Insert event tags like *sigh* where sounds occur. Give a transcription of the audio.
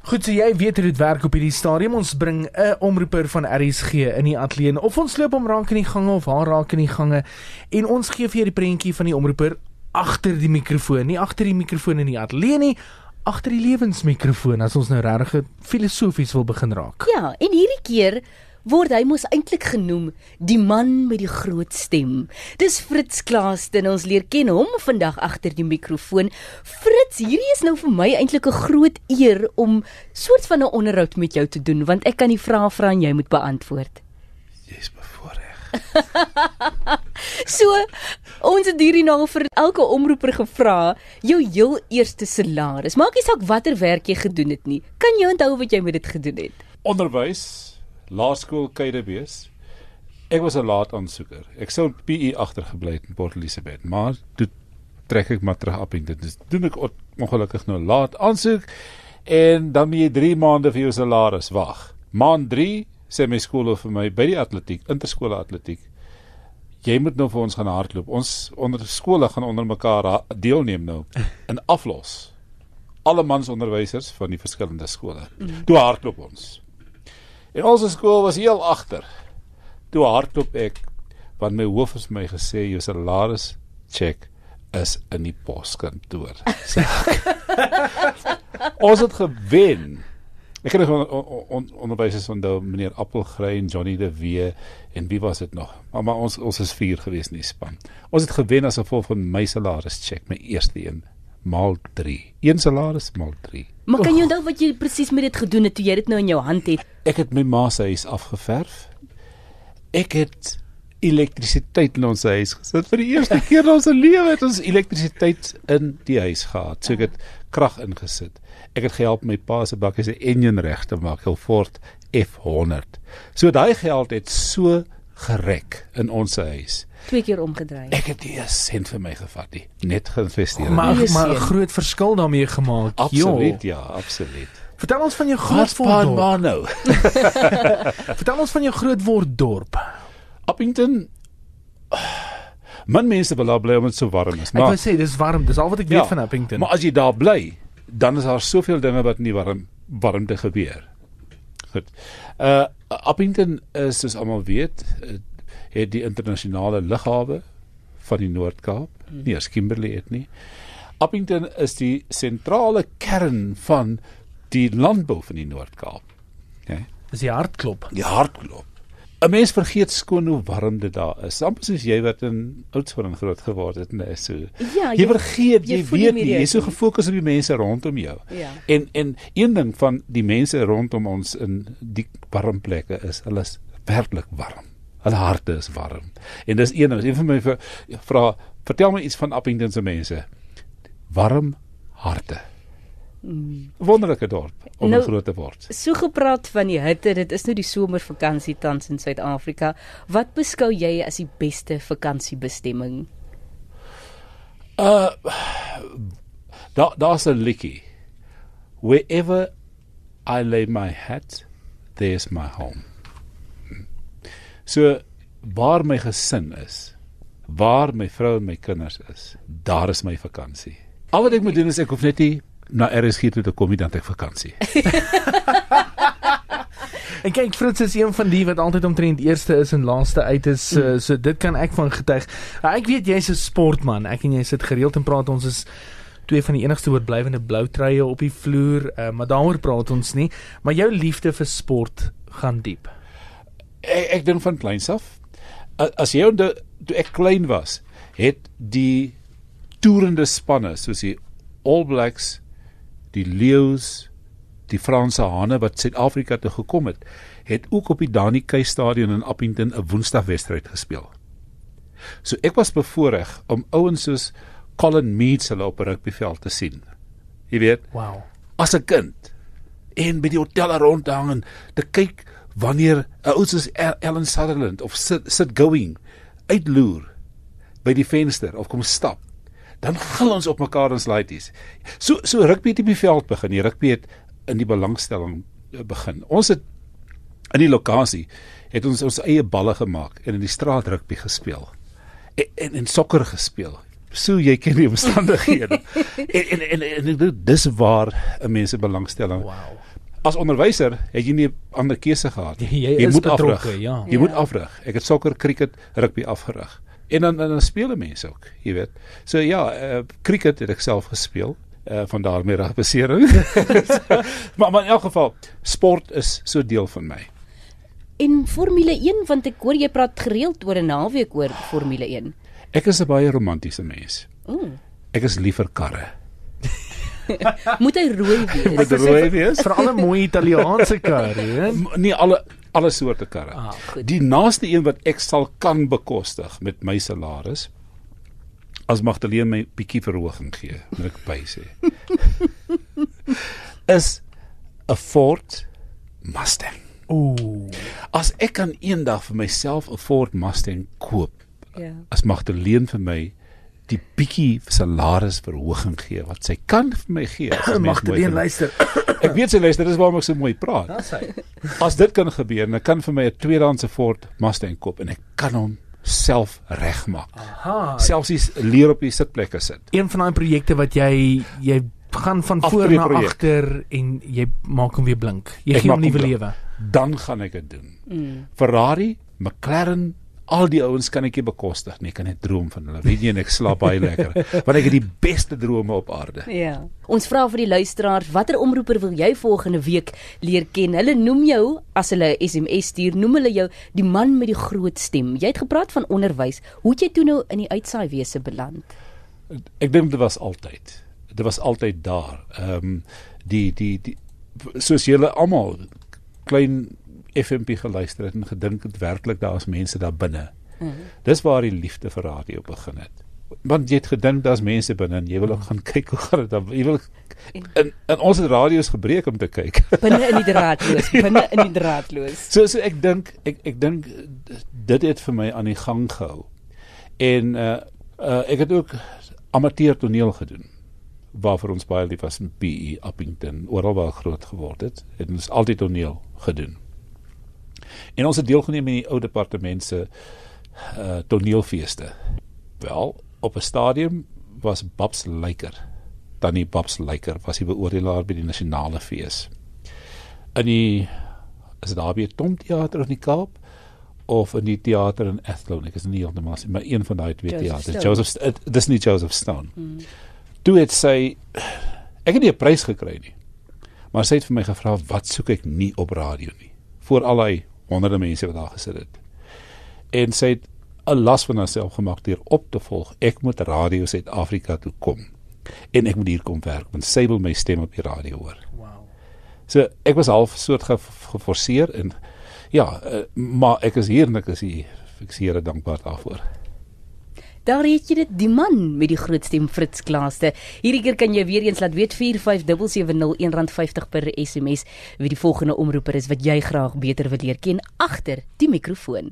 Goed, so jy weet hoe dit werk op hierdie stadium. Ons bring 'n omroeper van RSG in die ateljee of ons loop hom raak in die gange of haar raak in die gange en ons gee vir jou die prentjie van die omroeper agter die mikrofoon, nie agter die mikrofoon in die ateljee nie, agter die lewensmikrofoon as ons nou regtig filosofies wil begin raak. Ja, en hierdie keer word hy mos eintlik genoem die man met die groot stem. Dis Fritz Klaasten. Ons leer ken hom vandag agter die mikrofoon. Fritz, hierdie is nou vir my eintlik 'n groot eer om soort van 'n onderhoud met jou te doen want ek kan die vrae vra en jy moet beantwoord. Jy's bevoorreg. *laughs* So, ons het hierdie nou vir elke omroeper gevra, jou heel eerste salaris. Maak nie saak watter werk jy gedoen het nie. Kan jy onthou wat jy met dit gedoen het? Onderwys, laerskool Keidebees. Ek was 'n laat aansoeker. Ek sou PE agtergebly het in Port Elizabeth, maar toe trek ek maar terug op en dit is doen ek on- ongelukkig nou laat aansoek en dan moet jy 3 maande vir jou salaris wag. Maand 3 sê my skool vir my by die atletiek, interskole atletiek. Jy moet nou vir ons gaan hardloop. Ons onder skole gaan onder mekaar deelneem nou in aflos. Alle mansonderwysers van die verskillende skole. Mm. Toe hardloop ons. En ons skool was heel agter. Toe hardloop ek want my hoof het my gesê jou salaris check is in die poskantoor. *laughs* Ons het gewen. Ek het on, on, on, onderwysers onthou meneer Appelgrein, Johnny de Wee en wie was dit nog? Maar, maar ons ons is vier gewees in die span. Ons het gewen as gevolg van my salaris check, my eerste een maal 3. Een salaris maal 3. Maar kan jy onthou wat jy presies met dit gedoen het toe jy dit nou in jou hand het? Ek het my ma se huis afgeverf. Ek het elektrisiteit in ons huis gesit. Vir die eerste *laughs* keer in ons lewe het ons elektrisiteit in die huis gehad. So ek het krag ingesit. Ek het gehelp my pa se bakkie se enjin reg te maak, Hilford F100. So daai geld het so gerek in ons huis. Twee keer omgedraai. Ek het nie 'n sent vir my gevat nie, net geïnvesteer. Maar maar 'n groot verskil daarmee gemaak. absoluut, Jo. ja, absoluut. Vertel ons van jou Wat groot pa en word. ma nou? *laughs* *laughs* Vertel ons van jou groot word dorp. Appington Man mense wil daar bly omdat dit so warm is. Ek Maar wou sê dis warm, dis al wat ek weet van Appington. Maar as jy daar bly, dan is daar soveel dinge wat in die warm warmte gebeur. Goed. Uh Appington is soos almal weet, uh, het die internasionale lughawe van die Noord-Kaap. Nie as Kimberley het nie. Appington is die sentrale kern van die landbou van die Noord-Kaap. Okay. Dis die hartklop. Die hartklop. 'n Mens vergeet skoon hoe warm dit daar is. Amper soos jy wat in Oudtshoorn groot geword het, nee, so. Ja, jy vergeet, jy jy, weet nie, jy jy's so gefokus op die mense rondom jou. Ja. En en een ding van die mense rondom ons in die warm plekke is, hulle is werklik warm. Hulle harte is warm. En dis een ding, een van my vra, vertel my iets van Appington se mense. Warm harte. Wonderlike dorp om Nou- groot te word. So gepraat van die hitte, dit is nou die somervakansie tans in Suid-Afrika. Wat beskou jy as die beste vakansiebestemming? Uh daar daar's 'n liedjie. Wherever I lay my hat, there's my home. So waar my gesin is, waar my vrou en my kinders is, daar is my vakansie. Al wat ek moet doen is ek hoef net nie na RSG toe te kom nie dan het ek vakansie. *laughs* En kyk Fritz is een van die wat altyd omtrent eerste is en laaste uit is. Uh, so dit kan ek van getuig. Uh, ek weet jy's 'n sportman. Ek en jy sit gereeld en praat ons is twee van die enigste oorblywende blou truie op die vloer, uh, maar daaroor praat ons nie. Maar jou liefde vir sport gaan diep. ek, ek dink van kleins af. As jy onthou toe ek klein was, het die toerende spanne soos die All Blacks, die Leeu's, die Franse Hane wat Suid-Afrika toe gekom het, het ook op die Dani Key Stadion in Appington 'n Woensdagwedstryd gespeel. So ek was bevoorreg om ouens soos Colin Meads hulle op 'n rugbyveld te sien. Jy weet, Wow. as 'n kind en by die hotelle rondhang en te kyk wanneer 'n ou soos El- Ellen Sutherland of sit, sit going uitloer by die venster of kom stap dan *laughs* gil ons op mekaar ons laities. So so rugby het op die veld begin. Die rugby het in die belangstelling eh, begin. Ons het in die lokasie het ons ons eie balle gemaak en in die straat rugby gespeel. En en, en sokker gespeel. so jy ken die omstandighede. *laughs* en en en, en, en dis waar 'n mens se belangstelling. Wow. As onderwyser het jy nie 'n ander keuse gehad nie. Jy jy moet betrokke, afrig. ja. Jy moet Ja. afrig. Ek het sokker, cricket, rugby afgerig. En dan dan, dan speel mense ook, jy weet. So ja, uh, cricket het ek self gespeel. Uh, van daarmee rugbesering. *laughs* maar maar in elk geval, sport is so deel van my. En Formule 1 want ek hoor jy praat gereeld oor 'n naweek oor Formule 1. Ek is 'n baie romantiese mens. Ooh. Ek is lief vir karre. *laughs* Moet hy rooi wees? Moet rooi wees? Vir alle mooi Italiaanse karre, hè? M- Nie alle alle soorte karre. Ah, goed. Die naaste een wat ek sal kan bekostig met my salaris as Magdalene my bietjie verhoging gee, moet ek by sê. *laughs* is 'n Ford Mustang. Ooh. As ek kan eendag vir myself 'n Ford Mustang koop, Ja. as Magdalene vir my die bietjie salarisverhoging gee wat sy kan vir my gee. as 'n mens mooi Magdalene vind. luister. Ek weet sy luister, dis waarom ek so mooi praat. Dis hy. As dit kan gebeur, dan kan vir my 'n tweedehandse Ford Mustang koop en ek kan hom self regmaak. Aha. Selfs die leer op die sitplekke sit. Een van daai projekte wat jy jy gaan van voor na agter en jy maak hom weer blink. Jy Ek gee hom nuwe lewe. Dan gaan ek dit doen. Mm. Ferrari, McLaren, al die ouens kan ek nie bekostig nie. Ek kan net droom van hulle. Weet jy, en ek slaap baie lekker *laughs* want ek het die beste drome op aarde. Ja. Ons vra vir die luisteraars, watter omroeper wil jy volgende week leer ken? Hulle noem jou as hulle 'n SMS stuur, noem hulle jou die man met die groot stem. Jy het gepraat van onderwys. Hoe het jy toe nou in die uitsaaiwese beland? Ek dink dit was altyd. Dit was altyd daar. Ehm um, die die die soos julle almal klein FMP geluister het en gedink het werklik daar is mense daar binne. Mm. Dis waar die liefde vir radio begin het. Want jy het gedink daar's mense binne en jy wil ook gaan *laughs* kyk hoe gaan dit dan. Jy wil in, in ons het radio's gebreek om te kyk. *laughs* Binne in die *laughs* draadloos, binne in die draadloos. So so ek dink ek ek dink dit het vir my aan die gang gehou. En uh, uh ek het ook amateur toneel gedoen waarvoor ons baie lief was in PE Appington oral waar groot geword het het ons altyd toneel gedoen. En ons het deelgeneem in die ou departement se uh toneelfeeste. Wel, op 'n stadium was Babs Lyker, tannie Babs Lyker was die beoordelaar by die nasionale fees. In die is daar by Tom teater in die Kaap of in die teater in Athlone, ek is nie heeltemal seker, maar een van daai twee teaters. Joseph dit dis nie Joseph Stone. Mm. Toe het sy ek het nie 'n prys gekry nie. Maar sy het vir my gevra wat soek ek nie op radio nie voor al die honderde mense wat daar gesit het. En sy het 'n las van haarself gemaak deur op te volg. Ek moet Radio Suid-Afrika toe kom en ek moet hier kom werk want sy wil my stem op die radio hoor. Wow. So ek was half soort ge geforseer en ja, uh, maar ek is hier en ek is hier. Ek is hier dankbaar daarvoor. Daar het jy dit, die man met die groot stem Fritz Klaaste. Hierdie keer kan jy weer eens laat weet 45770 R1.50 per SMS wie die volgende omroeper is wat jy graag beter wil leer ken agter die mikrofoon.